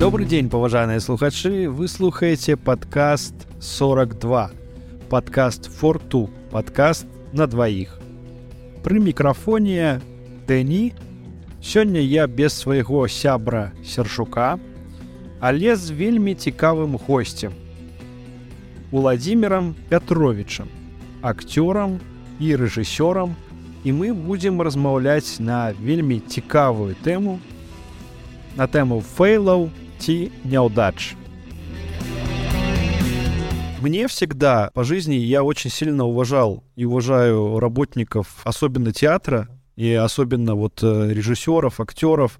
Добрый день, поважаныя слухачы вы слухаеце подкаст 42 подкаст форту подкаст на дваіх пры мікрафоне Дэні сёння я без свайго сябра сершука але з вельмі цікавым госцем владимиром пятровичем акцёрам і рэжысёрам і мы будзем размаўляць на вельмі цікавую тэму на тэму фейлаў ці няўдач. Мне всегда по жизни я очень сильно уважал и уважаю работников, особенно театра и особенно вот э, режиссеров, актеров,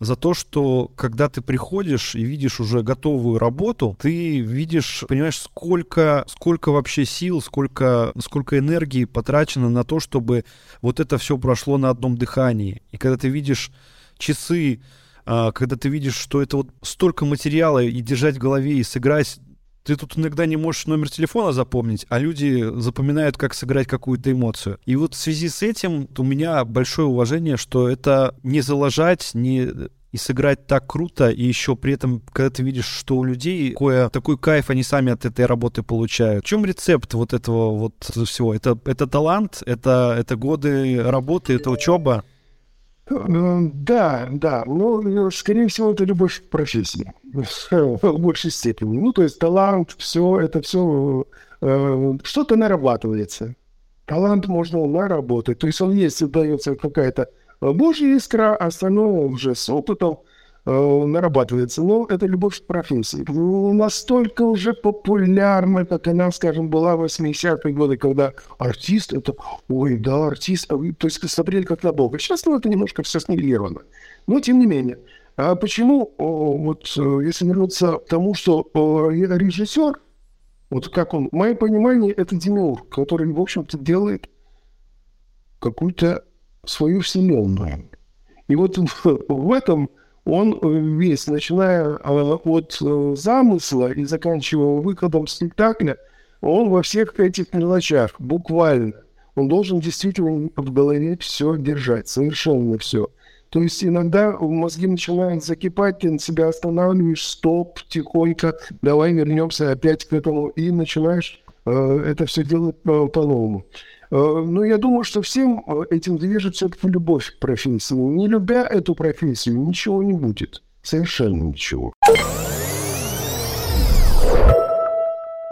за то, что когда ты приходишь и видишь уже готовую работу, ты видишь, понимаешь, сколько, сколько вообще сил, сколько, сколько энергии потрачено на то, чтобы вот это все прошло на одном дыхании. И когда ты видишь часы, а, когда ты видишь, что это вот столько материала и держать в голове и сыграть ты тут иногда не можешь номер телефона запомнить, а люди запоминают, как сыграть какую-то эмоцию. И вот в связи с этим у меня большое уважение, что это не заложать, не и сыграть так круто, и еще при этом, когда ты видишь, что у людей кое такой кайф они сами от этой работы получают. В чем рецепт вот этого вот всего? Это, это талант, это, это годы работы, это учеба? Э, да, да. Ну, скорее всего, это любовь к профессии. В большей степени. Ну, то есть талант, все, это все э, что-то нарабатывается. Талант можно наработать. То есть он есть, дается какая-то божья искра, а остальное уже с опытом Э, нарабатывается. Но это любовь к профессии. Настолько уже популярна, как она, скажем, была в 80-е годы, когда артист, это, ой, да, артист, а то есть смотрели как на Бога. Сейчас ну, это немножко все снивелировано. Но тем не менее. А почему, вот э, если вернуться к тому, что режиссер, вот как он, мое понимание, это демиург, который, в общем-то, делает какую-то свою вселенную. И вот в этом он э, весь, начиная э, от э, замысла и заканчивая выходом спектакля, он во всех этих мелочах, буквально, он должен действительно в голове все держать, совершенно все. То есть иногда мозги начинают закипать, ты на себя останавливаешь, стоп, тихонько, давай вернемся опять к этому, и начинаешь э, это все делать по-новому. Но я думаю, что всем э, этим движет все-таки любовь к профессии. Не любя эту профессию, ничего не будет. Совершенно ничего.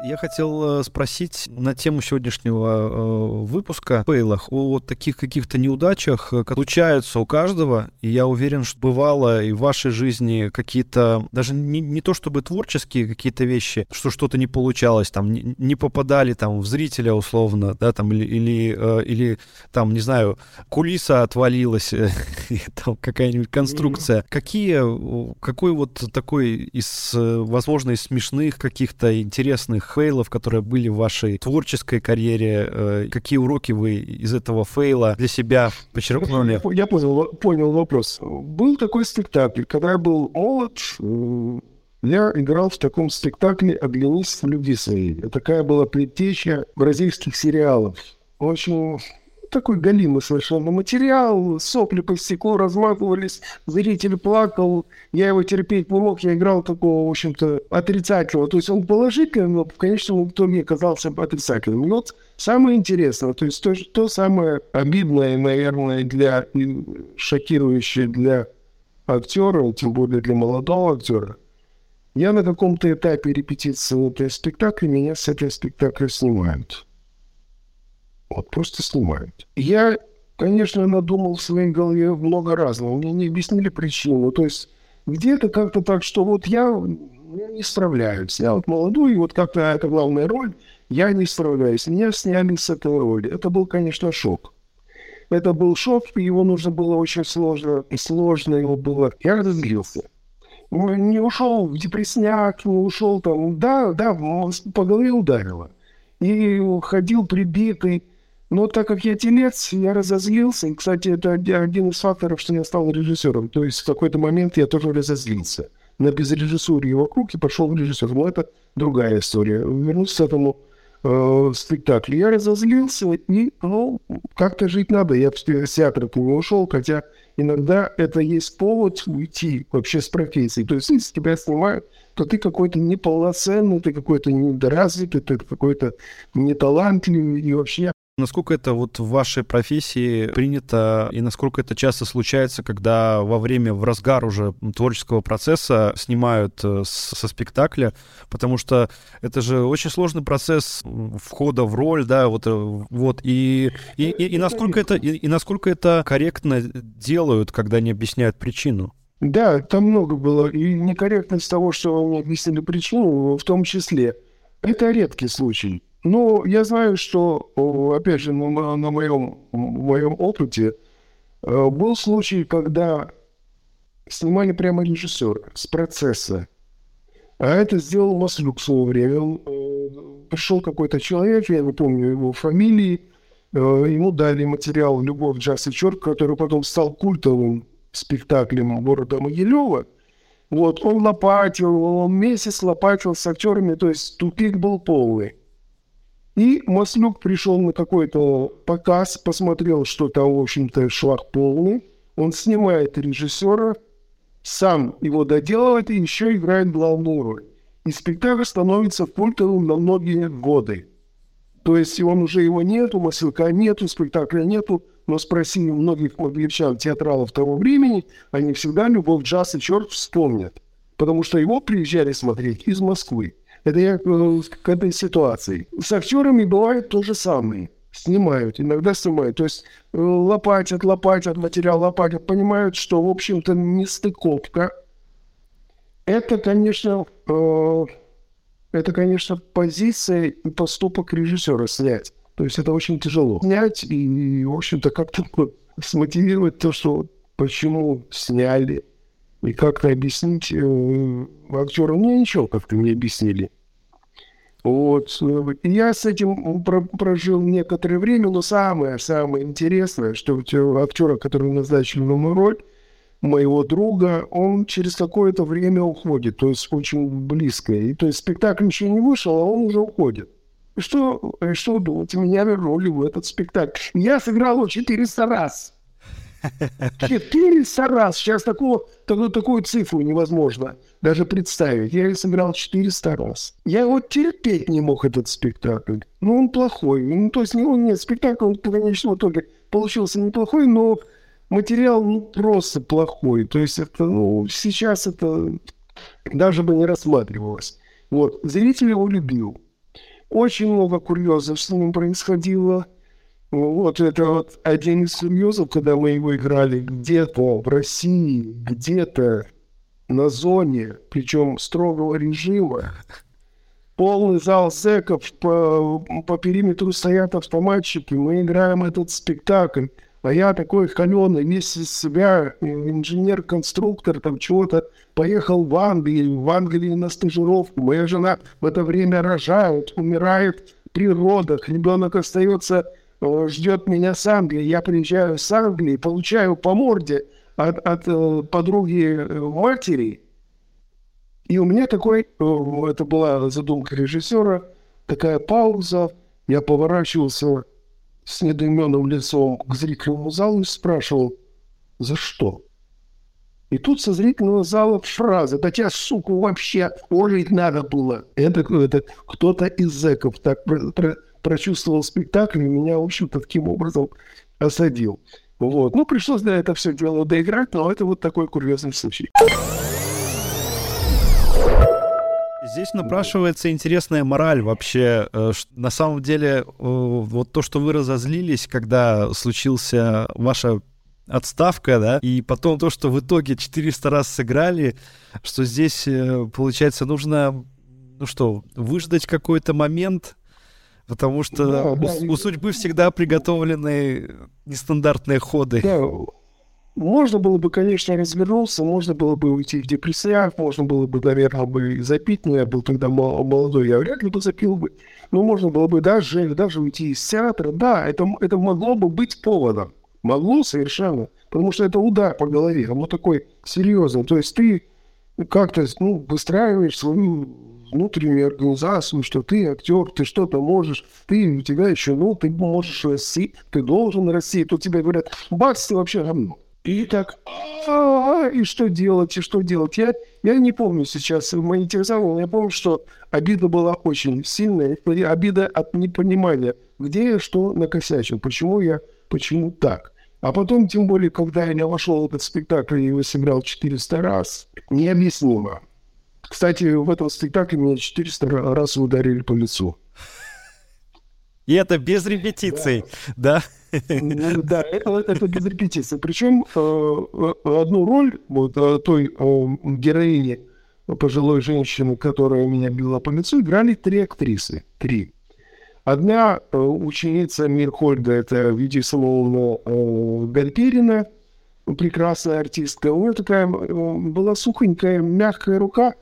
Я хотел э, спросить на тему сегодняшнего э, выпуска фейлах о таких каких-то неудачах, э, которые случаются у каждого. И я уверен, что бывало и в вашей жизни какие-то, даже не, не то чтобы творческие какие-то вещи, что что-то не получалось, там не, не попадали там в зрителя условно, да, там или, или, или там, не знаю, кулиса отвалилась, там какая-нибудь конструкция. Какие, какой вот такой из, возможно, из смешных каких-то интересных фейлов, которые были в вашей творческой карьере? Э, какие уроки вы из этого фейла для себя подчеркнули? Я понял, понял вопрос. Был такой спектакль, когда я был молод, э, я играл в таком спектакле «Оглянись в любви своей». Такая была предтеча бразильских сериалов. Очень такой галимый совершенно материал, сопли по стеклу разматывались, зритель плакал, я его терпеть не мог, я играл такого, в общем-то, отрицательного. То есть он положительный, но в конечном итоге оказался отрицательным. И вот самое интересное, то есть то, то самое обидное, наверное, для шокирующее для актера, тем более для молодого актера, я на каком-то этапе репетиции этого спектакля, меня с этого спектакля снимают. Вот просто снимают. Я, конечно, надумал в своей голове много разного. Мне не объяснили причину. То есть где-то как-то так, что вот я не справляюсь. Я вот молодой, и вот как-то это главная роль, я не справляюсь. Меня сняли с этой роли. Это был, конечно, шок. Это был шок, его нужно было очень сложно, и сложно его было. Я разозлился. Не ушел в депрессняк, не ушел там, да, да, по голове ударило. И ходил прибитый, но так как я телец, я разозлился. И, кстати, это один из факторов, что я стал режиссером. То есть в какой-то момент я тоже разозлился на безрежиссуре вокруг и пошел в режиссер. Но это другая история. Вернусь к этому э, спектакль. Я разозлился, и, ну, как-то жить надо. Я с театра не ушел, хотя иногда это есть повод уйти вообще с профессии. То есть, если тебя снимают, то ты какой-то неполноценный, ты какой-то недоразвитый, ты какой-то неталантливый, и вообще Насколько это вот в вашей профессии принято и насколько это часто случается, когда во время, в разгар уже творческого процесса снимают э, со спектакля, потому что это же очень сложный процесс входа в роль, да, вот, э, вот и, и, и, и насколько это и, и насколько это корректно делают, когда не объясняют причину? Да, там много было. И некорректность того, что мне объяснили причину, в том числе. Это редкий случай. Ну, я знаю, что, опять же, на, на моем, моем опыте э, был случай, когда снимали прямо режиссера с процесса. А это сделал Маслюк в свое время. Э, пришел какой-то человек, я не помню его фамилии, э, ему дали материал «Любовь, джаз и черт», который потом стал культовым спектаклем города Могилева. Вот, он лопатил, он месяц лопатил с актерами, то есть тупик был полный. И Маслюк пришел на какой-то показ, посмотрел, что там, в общем-то, шлак полный. Он снимает режиссера, сам его доделывает и еще играет главную роль. И спектакль становится культовым на многие годы. То есть он уже его нету, Маслюка нету, спектакля нету, но спросили многих моглевчан, театралов того времени, они всегда «Любовь, джаз и черт» вспомнят. Потому что его приезжали смотреть из Москвы. Это я э, к этой ситуации. С актерами бывает то же самое. Снимают, иногда снимают. То есть э, лопатят, лопатят, материал лопатят, понимают, что, в общем-то, не стыковка. Это, конечно, э, это, конечно, позиция и поступок режиссера снять. То есть это очень тяжело. Снять и, в общем-то, как-то смотивировать то, что почему сняли, и как-то объяснить э, актерам. Мне ничего как-то не объяснили. Вот. Я с этим прожил некоторое время, но самое-самое интересное, что актера, который назначили на роль, моего друга, он через какое-то время уходит, то есть очень близко. И то есть спектакль еще не вышел, а он уже уходит. Что, что думаете, меня вернули в этот спектакль. Я сыграл его 400 раз. 400 раз. Сейчас такого, такую, такую цифру невозможно даже представить. Я сыграл 400 раз. Я вот терпеть не мог этот спектакль. Ну, он плохой. Ну, то есть, он, нет, спектакль, он в конечном итоге получился неплохой, но материал ну, просто плохой. То есть, это, ну, сейчас это даже бы не рассматривалось. Вот. Зритель его любил. Очень много курьезов с ним происходило. Вот это вот один из курьезов, когда мы его играли где-то в России, где-то на зоне, причем строгого режима. Полный зал зэков, по, по периметру стоят автоматчики, мы играем этот спектакль. А я такой холеный, весь из себя, инженер-конструктор, там чего-то, поехал в Англию, в Англии на стажировку. Моя жена в это время рожает, умирает при родах, ребенок остается, э, ждет меня с Англии. Я приезжаю с Англии, получаю по морде – от, от э, подруги э, матери. И у меня такой, э, это была задумка режиссера, такая пауза. Я поворачивался с недоуменным лицом к зрительному залу и спрашивал, за что? И тут со зрительного зала фраза, да тебя, сука, вообще уволить надо было. Это, это кто-то из зэков так про, про, прочувствовал спектакль и меня, в общем-то, таким образом осадил. Вот. Ну, пришлось да, это все дело доиграть, но это вот такой курьезный случай. Здесь напрашивается интересная мораль вообще. Э, на самом деле, э, вот то, что вы разозлились, когда случился ваша отставка, да, и потом то, что в итоге 400 раз сыграли, что здесь, э, получается, нужно, ну что, выждать какой-то момент, Потому что да, у, да. у судьбы всегда приготовлены нестандартные ходы. Да. Можно было бы, конечно, развернуться, можно было бы уйти в депрессиях, можно было бы, наверное, бы запить, но я был тогда молодой, я вряд ли бы запил бы. Но можно было бы даже, даже уйти из театра. Да, это, это могло бы быть поводом. Могло совершенно. Потому что это удар по голове, оно такой серьезный. То есть ты как-то ну, выстраиваешь свою внутреннюю организацию, что ты актер, ты что-то можешь, ты, у тебя еще, ну, ты можешь расти, ты должен расти. Тут тебе говорят, бац, ты вообще говно. И так, а, и что делать, и что делать? Я, я не помню сейчас, монетизировал, я помню, что обида была очень сильная, обида от непонимания, где я что накосячил, почему я, почему так. А потом, тем более, когда я вошел в этот спектакль и его сыграл 400 раз, необъяснимо. Кстати, в этом спектакле меня 400 раз ударили по лицу. И это без репетиций, да? Ну, да, это, без репетиции. Причем э, одну роль вот э, той э, героини, пожилой женщины, которая меня била по лицу, играли три актрисы. Три. Одна э, ученица Мирхольда, это э, Гальперина, прекрасная артистка. У нее такая э, была сухонькая, мягкая рука,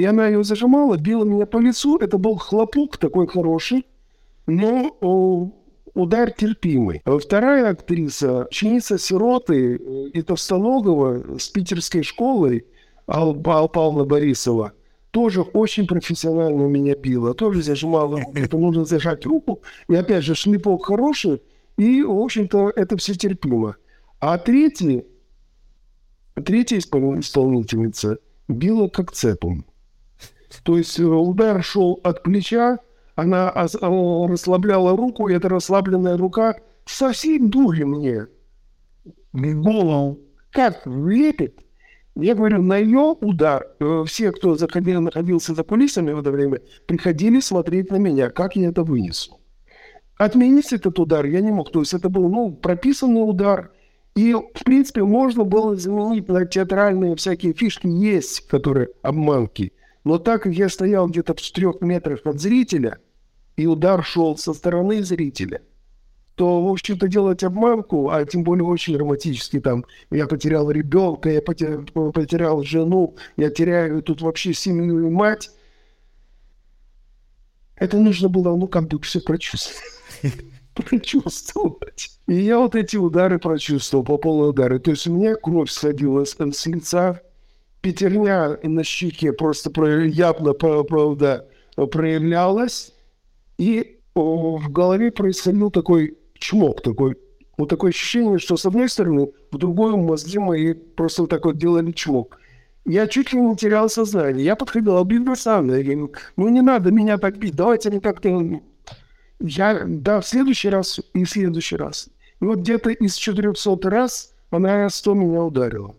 и она ее зажимала, била меня по лицу. Это был хлопок такой хороший, но удар терпимый. Вторая актриса, ученица сироты и Товстоногова с питерской школы, Алла Павловна Борисова, тоже очень профессионально меня била, тоже зажимала это нужно зажать руку, и опять же шлепок хороший, и, в общем-то, это все терпимо. А третий, третья исполнительница била как цепом. То есть э, удар шел от плеча, она расслабляла руку, и эта расслабленная рука со всей дури мне голову как влепит. Я говорю, на ее удар э, все, кто заходил, находился за кулисами в это время, приходили смотреть на меня, как я это вынесу. Отменить этот удар я не мог. То есть это был ну, прописанный удар. И, в принципе, можно было заменить на театральные всякие фишки. Есть, которые обманки. Но так как я стоял где-то в четырех метрах от зрителя, и удар шел со стороны зрителя, то, в общем-то, делать обманку, а тем более очень романтически, там, я потерял ребенка, я потерял, потерял жену, я теряю тут вообще семью и мать, это нужно было, ну, как бы все прочувствовать. прочувствовать. И я вот эти удары прочувствовал, по полной удары. То есть у меня кровь садилась с лица, пятерня на щеке просто явно, правда, проявлялась. И в голове происходил такой чмок, такой, вот такое ощущение, что с одной стороны, в другой мозги мои просто вот так вот делали чмок. Я чуть ли не терял сознание. Я подходил, бил сам. Я говорю, ну не надо меня так бить, давайте не как-то... Я, да, в следующий раз и в следующий раз. И вот где-то из 400 раз она 100 меня ударила.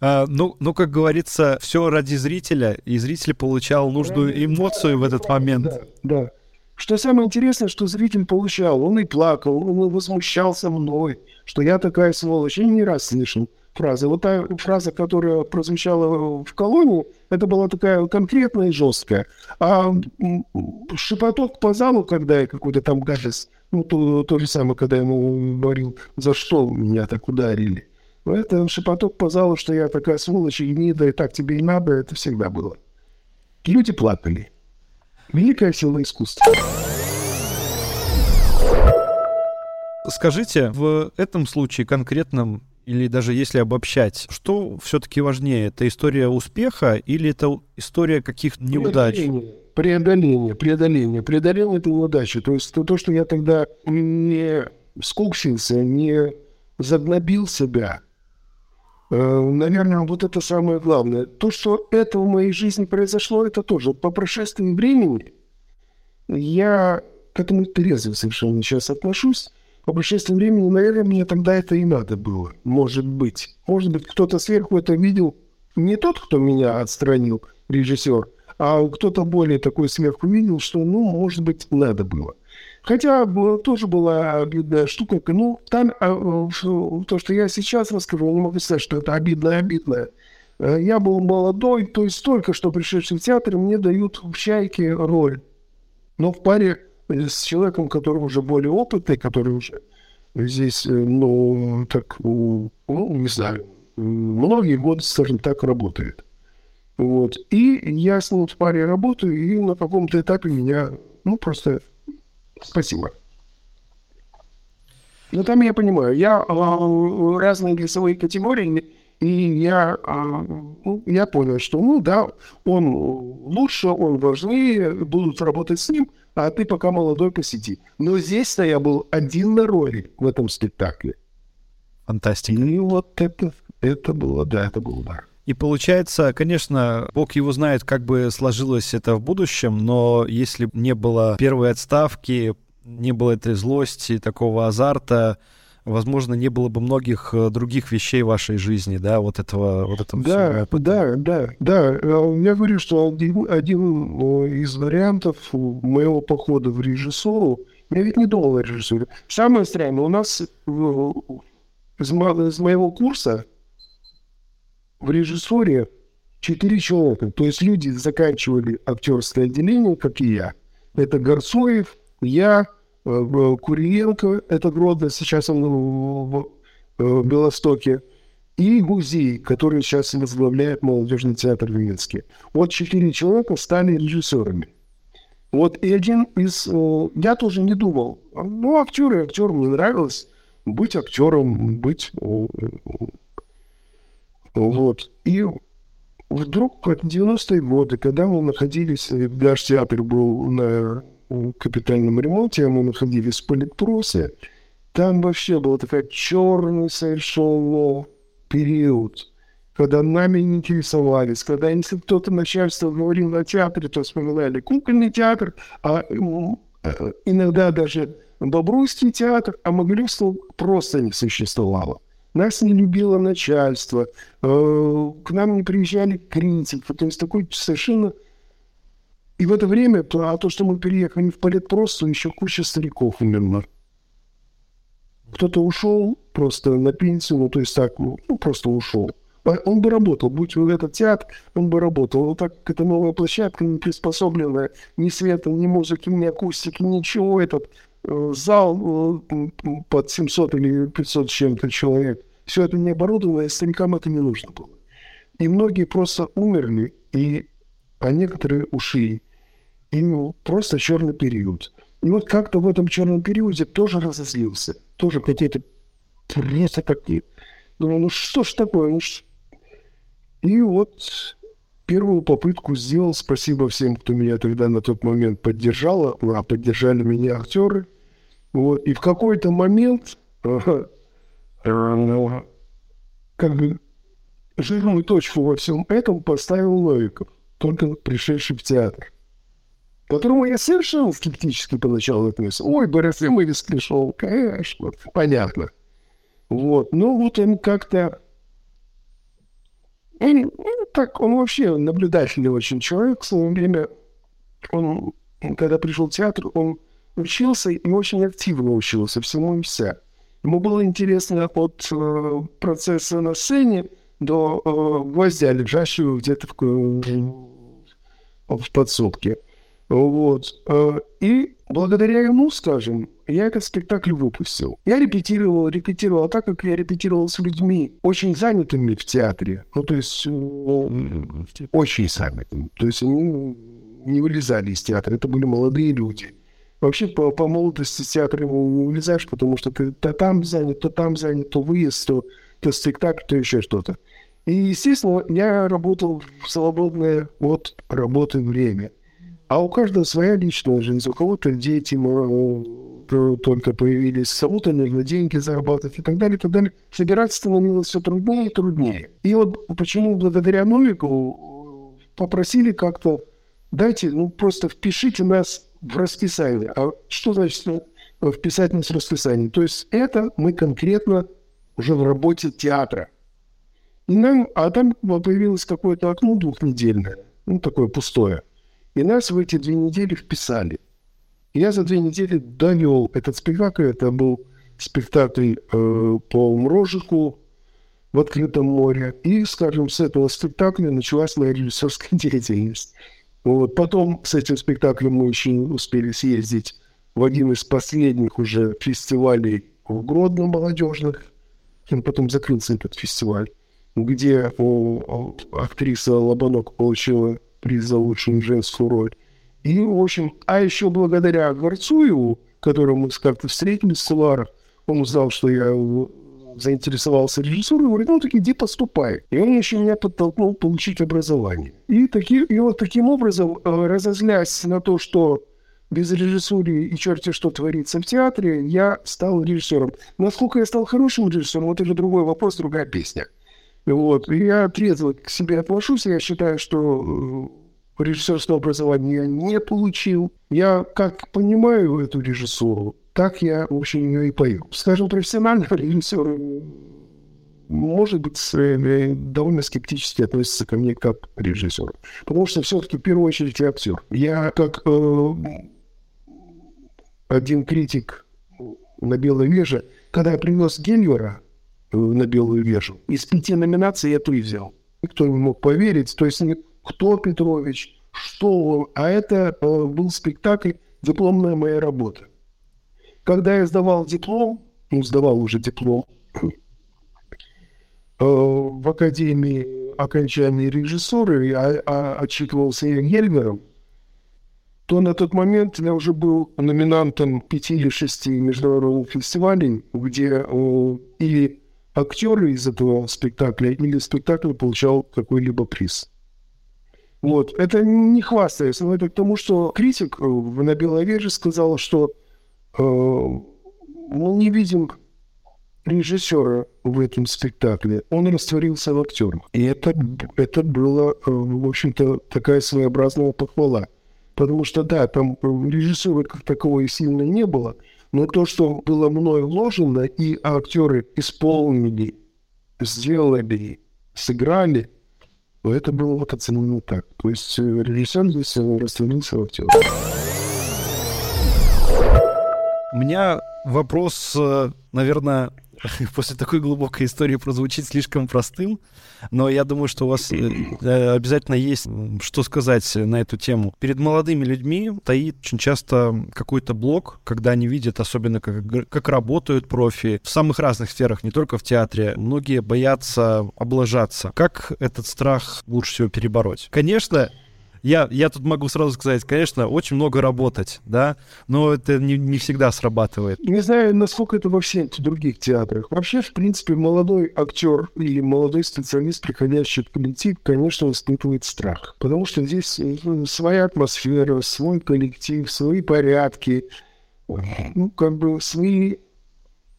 А, ну, ну, как говорится, все ради зрителя, и зритель получал нужную эмоцию в этот момент. Да, да. Что самое интересное, что зритель получал, он и плакал, он возмущался мной, что я такая сволочь. Я не раз слышал фразы. Вот та фраза, которая прозвучала в колонии, это была такая конкретная и жесткая. А шепоток по залу, когда я какой-то там гадость, ну, то, то же самое, когда я ему говорил, за что меня так ударили. Но это шепоток по залу, что я такая сволочь, и не да, и так тебе и надо, это всегда было. Люди плакали. Великая сила искусства. Скажите, в этом случае конкретном, или даже если обобщать, что все-таки важнее? Это история успеха или это история каких-то неудач? Преодоление, преодоление, преодоление этой неудачи. То есть то, что я тогда не скуксился, не загнобил себя, Наверное, вот это самое главное. То, что это в моей жизни произошло, это тоже. По прошествии времени я к этому трезво совершенно сейчас отношусь. По прошествии времени, наверное, мне тогда это и надо было. Может быть. Может быть, кто-то сверху это видел. Не тот, кто меня отстранил, режиссер, а кто-то более такой сверху видел, что, ну, может быть, надо было. Хотя тоже была обидная штука. Ну, там а, то, что я сейчас расскажу, не могу сказать, что это обидное-обидное. Э, я был молодой, то есть только что пришедший в театр, мне дают в «Чайке» роль. Но в паре с человеком, который уже более опытный, который уже здесь, э, ну, так, ну, не знаю, многие годы, скажем так, работает. Вот. И я с ним в паре работаю, и на каком-то этапе меня, ну, просто спасибо. Но там я понимаю, я а, разные весовые категории И я, а, ну, я понял, что, ну да, он лучше, он важнее, будут работать с ним, а ты пока молодой посиди. Но здесь-то я был один на роли в этом спектакле. Фантастика. И вот это, это было, да, это был удар. И получается, конечно, Бог его знает, как бы сложилось это в будущем, но если не было первой отставки, не было этой злости, такого азарта, возможно, не было бы многих э, других вещей в вашей жизни, да, вот этого, вот этого да, всего. Да, да, да. Э, я говорю, что один, один э, из вариантов моего похода в режиссуру, я ведь не думал о режиссуре. Самое странное, у нас из, из моего курса в режиссуре четыре человека. То есть люди заканчивали актерское отделение, как и я. Это Горцоев, я, Куриенко, это Гродно, сейчас он в, в Белостоке, и музей, который сейчас возглавляет молодежный театр в Минске. Вот четыре человека стали режиссерами. Вот и один из... Я тоже не думал. Ну, актеры, актер, мне нравилось быть актером, быть... Вот. И вдруг в 90-е годы, когда мы находились, наш театр был на капитальном ремонте, мы находились в политпросе, там вообще был такой черный совершенно период, когда нами не интересовались, когда если кто-то начальство говорил на театре, то вспоминали кукольный театр, а э, иногда даже Бобруйский театр, а Могилевского просто не существовало. Нас не любило начальство, э, к нам не приезжали критики, то есть такой совершенно и в это время, а то, что мы переехали в политпросту, еще куча стариков умерла. Кто-то ушел просто на пенсию, ну, то есть так, ну, просто ушел. А он бы работал, будь в этот театр, он бы работал. Но так как это новая площадка, не приспособленная ни света, ни музыки, ни акустики, ничего. Этот э, зал э, под 700 или 500 с чем-то человек. Все это не оборудовано, старикам это не нужно было. И многие просто умерли, и, а некоторые ушли именно просто черный период. И вот как-то в этом черном периоде тоже разозлился. Тоже какие-то пресса какие Думаю, ну что ж такое? Ну, ш... И вот первую попытку сделал. Спасибо всем, кто меня тогда на тот момент поддержал. А поддержали меня актеры. Вот. И в какой-то момент как бы жирную точку во всем этом поставил Новиков, только пришедший в театр которому я совершенно скептически поначалу относился. Ой, Борис Емович пришел, конечно, понятно. Вот, ну вот он как-то... Так, он вообще наблюдательный очень человек. В свое время, он, когда пришел в театр, он учился и очень активно учился всему и вся. Ему было интересно от э, процесса на сцене до э, гвоздя, лежащего где-то в, в подсобке. Вот. Э, и благодаря ему, скажем, я этот спектакль выпустил. Я репетировал, репетировал, а так как я репетировал с людьми, очень занятыми в театре, ну, то есть, ну, очень занятыми. То есть они не вылезали из театра, это были молодые люди. Вообще по, по молодости не вылезаешь, потому что ты то там занят, то там занят, то выезд, то, то спектакль, то еще что-то. И, естественно, я работал в свободное от работы время. А у каждого своя личная жизнь. У кого-то дети только появились, у кого-то нужно деньги зарабатывать и так далее, и так далее. Собираться становилось все труднее и труднее. И вот почему благодаря Новику попросили как-то, дайте, ну просто впишите нас в расписание. А что значит ну, вписать нас в расписание? То есть это мы конкретно уже в работе театра. И нам, а там появилось какое-то окно двухнедельное, ну такое пустое. И нас в эти две недели вписали. Я за две недели довел этот спектакль. Это был спектакль э, по Мрожику в открытом море. И, скажем, с этого спектакля началась моя режиссерская деятельность. Вот. Потом с этим спектаклем мы еще успели съездить в один из последних уже фестивалей в Гродно молодежных. И потом закрылся этот фестиваль, где о, о, актриса Лобанок получила приз за лучшую женскую роль. И, в общем, а еще благодаря Горцуеву, которому мы как-то встретились в Суларах, он узнал, что я заинтересовался режиссурой, говорит, ну так иди поступай. И он еще меня подтолкнул получить образование. И, таки, и вот таким образом, э, разозлясь на то, что без режиссуры и черти что творится в театре, я стал режиссером. Насколько я стал хорошим режиссером, вот это другой вопрос, другая песня. Вот. Я трезво к себе отношусь, я считаю, что э, режиссерского образования я не получил. Я как понимаю эту режиссуру, так я, в общем, ее и пою. Скажем, профессиональный режиссер может быть, э, довольно скептически относится ко мне как к режиссеру. Потому что все-таки в первую очередь я актер. Я как э, один критик на Белой Веже, когда я принес Гельвера э, на Белую Вежу, из пяти номинаций я три взял. Никто не мог поверить. То есть кто Петрович, что он. А это э, был спектакль «Дипломная моя работа». Когда я сдавал диплом, ну, сдавал уже диплом, э, в Академии окончания режиссуры, я а, отчитывался Гельмером, то на тот момент я уже был номинантом пяти или шести международных фестивалей, где э, или актеры из этого спектакля, или спектакль получал какой-либо приз. Вот. Это не хвастаясь, но это к тому, что критик э, на Белой Веже сказал, что мы не видим режиссера в этом спектакле. Он растворился в актерах. И это, это было, э, в общем-то, такая своеобразная похвала. Потому что, да, там э, режиссуры как таковой сильно не было, но то, что было мной вложено, и актеры исполнили, сделали, сыграли, то это было вот оценено так. То есть э, режиссер здесь растворился в актерах. У меня вопрос, э, наверное, после такой глубокой истории прозвучит слишком простым, но я думаю, что у вас э, э, обязательно есть что сказать на эту тему. Перед молодыми людьми стоит очень часто какой-то блок, когда они видят, особенно как, как работают профи в самых разных сферах, не только в театре. Многие боятся облажаться. Как этот страх лучше всего перебороть? Конечно, я, я тут могу сразу сказать, конечно, очень много работать, да, но это не, не всегда срабатывает. Не знаю, насколько это во всех других театрах. Вообще, в принципе, молодой актер или молодой специалист, приходящий в коллектив, конечно, испытывает страх. Потому что здесь ну, своя атмосфера, свой коллектив, свои порядки, ну, как бы свои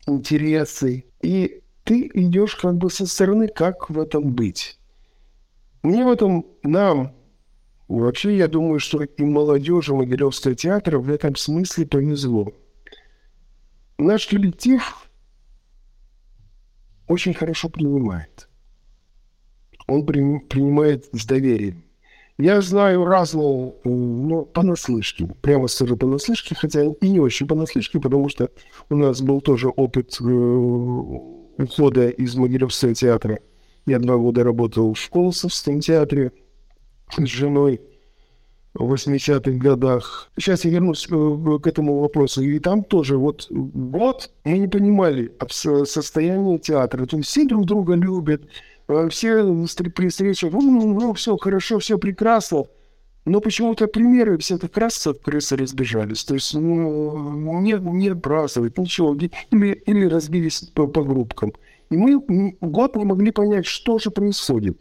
интересы. И ты идешь как бы со стороны, как в этом быть. Мне в этом, нам, Вообще, я думаю, что и молодежи Могилевского театра в этом смысле повезло. Наш коллектив очень хорошо принимает. Он при, принимает с доверием. Я знаю разного, ну, понаслышке, прямо скажу понаслышке, хотя и не очень понаслышке, потому что у нас был тоже опыт э, ухода из Могилевского театра. Я два года работал в Колосовском театре, с женой в 80-х годах. Сейчас я вернусь э, к этому вопросу. И там тоже вот год мы не понимали состояние театра. То есть все друг друга любят, э, все при встречах, ну, ну, ну все хорошо, все прекрасно. Но почему-то примеры все так раз от крысы разбежались. То есть ну, не, не отбрасывать, ничего. Или, или разбились по, по группкам. И мы год не могли понять, что же происходит.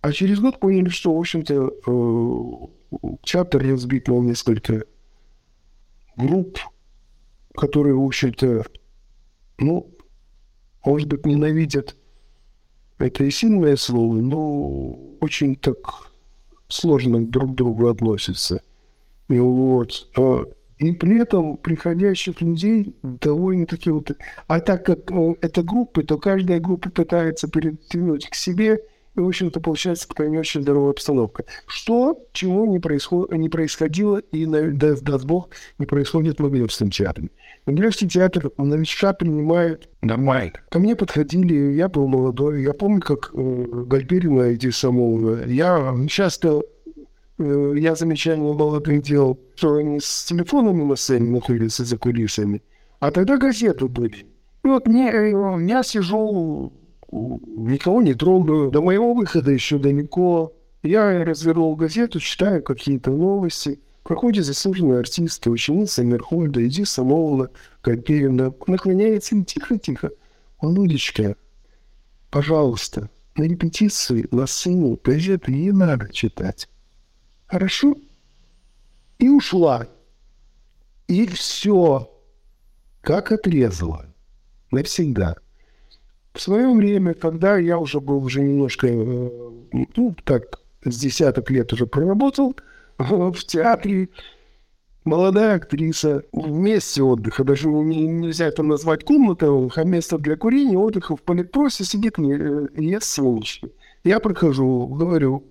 А через год поняли, что, в общем-то, э, чаптер разбит на несколько групп, которые, в общем-то, ну, может быть, ненавидят это и сильное слово, но очень так сложно друг к другу относятся. И вот. А, и при этом приходящих людей довольно-таки вот... А так как ну, это группы, то каждая группа пытается перетянуть к себе и, в общем-то, получается такая не очень здоровая обстановка. Что, чего не, происход... не происходило и, даст, даст Бог, не происходит в Могилевском театре. Могилевский театр новичка принимает нормально. Ко мне подходили, я был молодой, я помню, как э, Гальперина и Самолова. Я часто э, я замечание молодых делал, что они с телефонами на сцене находятся за кулисами, а тогда газеты были. И вот мне, э, я сижу никого не трогаю. До моего выхода еще далеко. Я развернул газету, читаю какие-то новости. Проходит заслуженный артист, ученица Мерхольда, Иди Самоула, Копеевна, наклоняется им тихо-тихо. Лудечка, пожалуйста, на репетиции на сцене газеты не надо читать. Хорошо? И ушла. И все. Как отрезала. Навсегда. В свое время, когда я уже был уже немножко, э, ну, так, с десяток лет уже проработал в театре, молодая актриса в месте отдыха, даже не, нельзя это назвать комнатой, а место для курения, отдыха в политпросе сидит э, ест семечки. Я прохожу, говорю,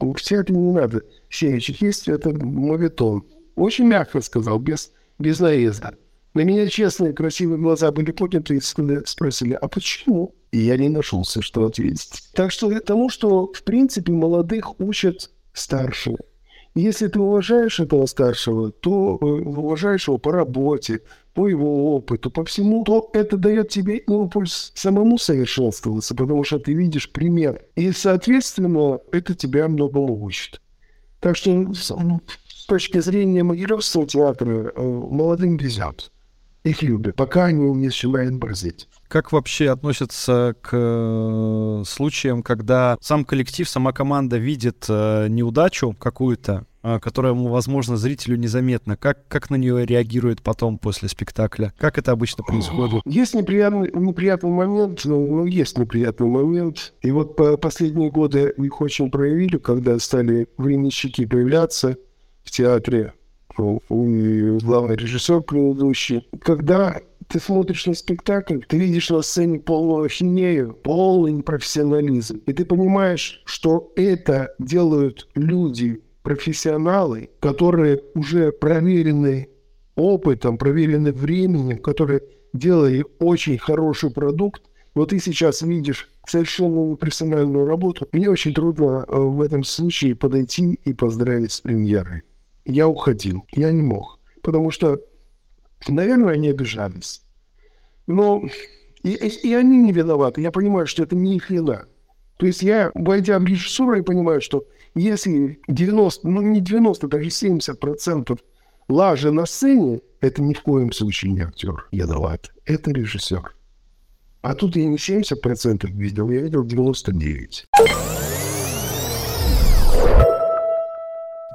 в театре не надо семечек есть, это моветон. Очень мягко сказал, без, без наезда. На меня честные, красивые глаза были подняты и спросили, а почему? И я не нашелся, что ответить. Так что к тому, что, в принципе, молодых учат старшие. Если ты уважаешь этого старшего, то э, уважаешь его по работе, по его опыту, по всему, то это дает тебе импульс самому совершенствоваться, потому что ты видишь пример. И, соответственно, это тебя многому учит. Так что с точки зрения Могилевского театра э, молодым везет их любят, пока они не начинают борзеть. Как вообще относятся к э, случаям, когда сам коллектив, сама команда видит э, неудачу какую-то, э, которая, возможно, зрителю незаметна? Как, как на нее реагирует потом после спектакля? Как это обычно происходит? Есть неприятный, неприятный момент, ну, ну, есть неприятный момент. И вот по последние годы их очень проявили, когда стали временщики появляться в театре главный режиссер предыдущий. Когда ты смотришь на спектакль, ты видишь на сцене полную ахинею, полный непрофессионализм. И ты понимаешь, что это делают люди, профессионалы, которые уже проверены опытом, проверены временем, которые делали очень хороший продукт. Вот ты сейчас видишь совершенно непрофессиональную работу. Мне очень трудно э, в этом случае подойти и поздравить с премьерой я уходил. Я не мог. Потому что, наверное, они обижались. Но и, и, они не виноваты. Я понимаю, что это не их вина. То есть я, войдя в режиссуру, я понимаю, что если 90, ну не 90, даже 70 процентов лажи на сцене, это ни в коем случае не актер виноват. Это режиссер. А тут я не 70 процентов видел, я видел 99.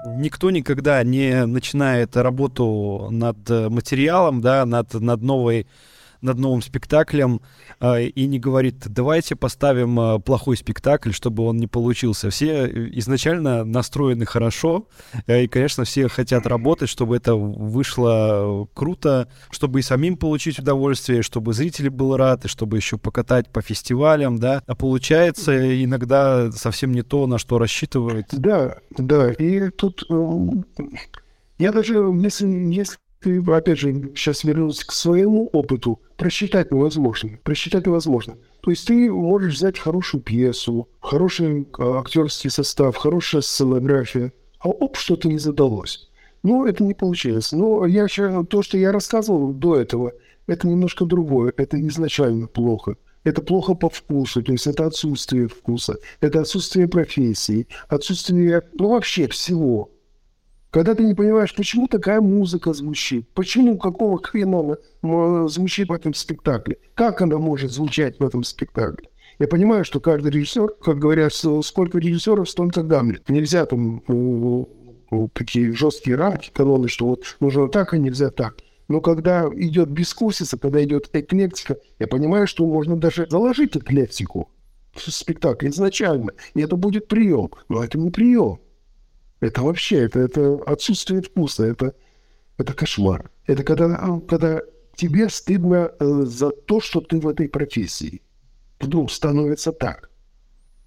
Никто никогда не начинает работу над материалом, да, над, над новой над новым спектаклем э, и не говорит, давайте поставим э, плохой спектакль, чтобы он не получился. Все изначально настроены хорошо, э, и, конечно, все хотят работать, чтобы это вышло круто, чтобы и самим получить удовольствие, чтобы зрители был рад, и чтобы еще покатать по фестивалям, да. А получается иногда совсем не то, на что рассчитывают. Да, да, и тут я даже, если, если ты, опять же, сейчас вернулся к своему опыту, просчитать невозможно. Просчитать невозможно. То есть ты можешь взять хорошую пьесу, хороший а, актерский состав, хорошая сценография, а оп, что-то не задалось. Ну, это не получилось. Но я то, что я рассказывал до этого, это немножко другое. Это изначально плохо. Это плохо по вкусу, то есть это отсутствие вкуса, это отсутствие профессии, отсутствие, ну, вообще всего. Когда ты не понимаешь, почему такая музыка звучит, почему, какого хрена она звучит в этом спектакле, как она может звучать в этом спектакле. Я понимаю, что каждый режиссер, как говорят, сколько режиссеров, столько Гамлет. Нельзя там такие жесткие рамки, колонны, что вот нужно так, а нельзя так. Но когда идет бескусица, когда идет эклектика, я понимаю, что можно даже заложить эклектику в спектакль изначально, и это будет прием. Но это не прием. Это вообще, это, это отсутствие вкуса, это, это кошмар. Это когда, когда тебе стыдно э, за то, что ты в этой профессии. Вдруг становится так,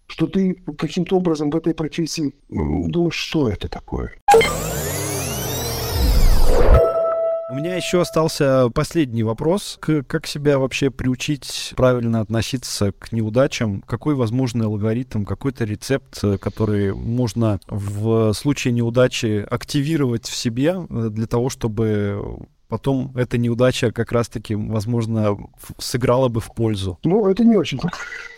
что ты каким-то образом в этой профессии думаешь, что это такое. У меня еще остался последний вопрос. Как себя вообще приучить правильно относиться к неудачам? Какой возможный алгоритм, какой-то рецепт, который можно в случае неудачи активировать в себе э, для того, чтобы потом эта неудача как раз-таки, возможно, сыграла бы в пользу? Ну, это не очень.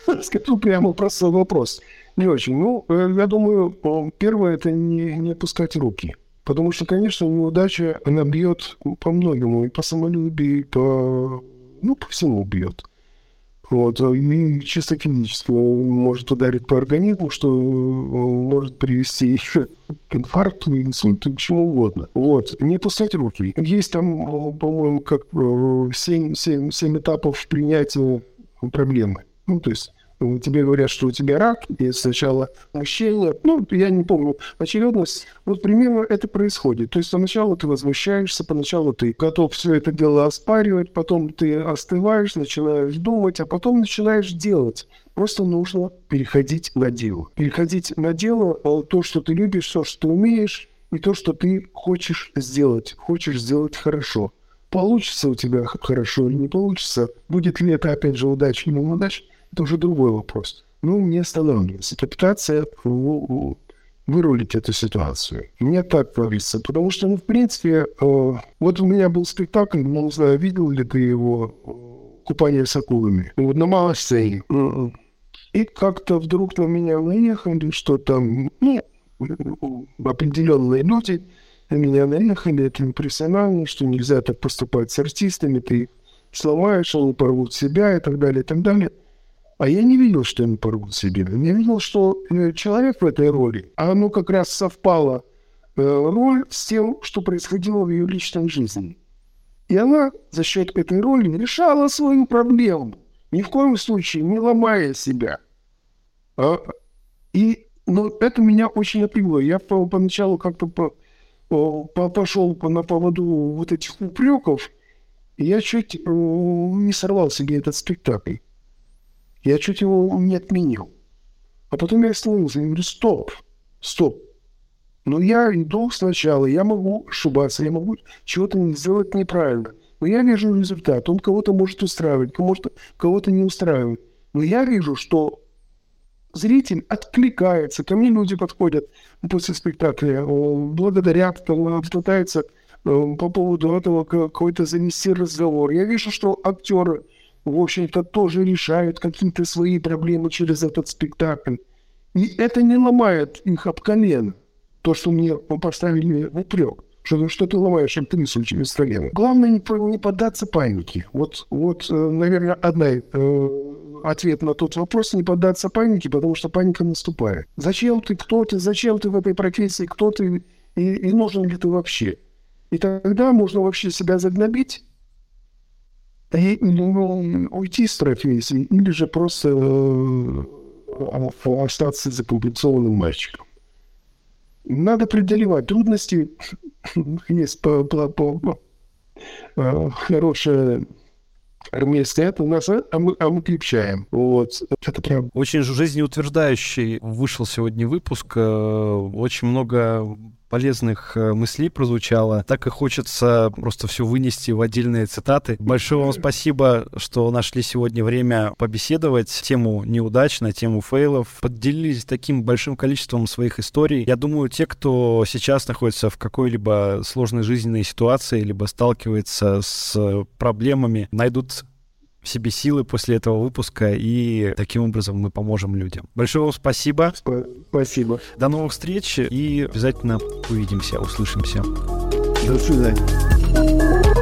Скажу прямо простой вопрос. Не очень. Ну, э, я думаю, первое — это не, не опускать руки. Потому что, конечно, неудача, она бьет по многому, и по самолюбию, и по, ну, по всему бьет. Вот, и чисто физически может ударить по организму, что может привести еще к инфаркту, инсульту, к чему угодно. Вот, не пускать руки. Есть там, по-моему, как 7, 7, 7 этапов принятия проблемы. Ну, то есть тебе говорят, что у тебя рак, и сначала мужчина, ну, я не помню, очередность, вот примерно это происходит. То есть сначала ты возмущаешься, поначалу ты готов все это дело оспаривать, потом ты остываешь, начинаешь думать, а потом начинаешь делать. Просто нужно переходить на дело. Переходить на дело, а то, что ты любишь, то, что ты умеешь, и то, что ты хочешь сделать, хочешь сделать хорошо. Получится у тебя хорошо или не получится, будет ли это, опять же, удача или неудача, это уже другой вопрос. Ну, не останавливаться. Это пытаться вырулить эту ситуацию. Мне так говорится. Потому что, ну, в принципе, э, вот у меня был спектакль, ну, не знаю, видел ли ты его, «Купание с акулами». Вот на малой сцене. И как-то вдруг на меня наехали, что там, ну, определенные люди на меня наехали, это импрессионально, что нельзя так поступать с артистами, ты сломаешь, они порвут себя и так далее, и так далее. А я не видел, что они порвут себе. Я видел, что э, человек в этой роли, а оно как раз совпало э, роль с тем, что происходило в ее личной жизни. И она за счет этой роли решала свою проблему, ни в коем случае не ломая себя. А, и но это меня очень напрягло. Я по, поначалу как-то по, по, пошел по, на поводу вот этих упреков, и я чуть э, не сорвал себе этот спектакль. Я чуть его не отменил. А потом я остановился и говорю, стоп, стоп. Но я иду сначала, я могу ошибаться, я могу чего-то сделать неправильно. Но я вижу результат. Он кого-то может устраивать, кого-то кого не устраивает. Но я вижу, что зритель откликается. Ко мне люди подходят после спектакля, благодарят, пытаются э, по поводу этого какой-то занести разговор. Я вижу, что актеры в общем-то, тоже решают какие-то свои проблемы через этот спектакль. И это не ломает их об колено. То, что мне поставили в упрек. Что, что ты ломаешь интуицию через колено. Главное не, не поддаться панике. Вот, вот э, наверное, одна э, ответ на тот вопрос не поддаться панике, потому что паника наступает. Зачем ты, кто ты, зачем ты в этой профессии, кто ты и, и нужен ли ты вообще? И тогда можно вообще себя загнобить и, ну, уйти с профессии, или же просто э, остаться запубликованным мальчиком. Надо преодолевать трудности. Есть по, по, по, по, хорошая армейская это нас, а мы, а мы крепчаем. Вот. Это прям... Очень жизнеутверждающий вышел сегодня выпуск. Э, очень много полезных э, мыслей прозвучало. Так и хочется просто все вынести в отдельные цитаты. Большое вам спасибо, что нашли сегодня время побеседовать. Тему неудач, на тему фейлов. Поделились таким большим количеством своих историй. Я думаю, те, кто сейчас находится в какой-либо сложной жизненной ситуации, либо сталкивается с проблемами, найдут себе силы после этого выпуска, и таким образом мы поможем людям. Большое вам спасибо. Спасибо. До новых встреч, и обязательно увидимся, услышимся. До свидания.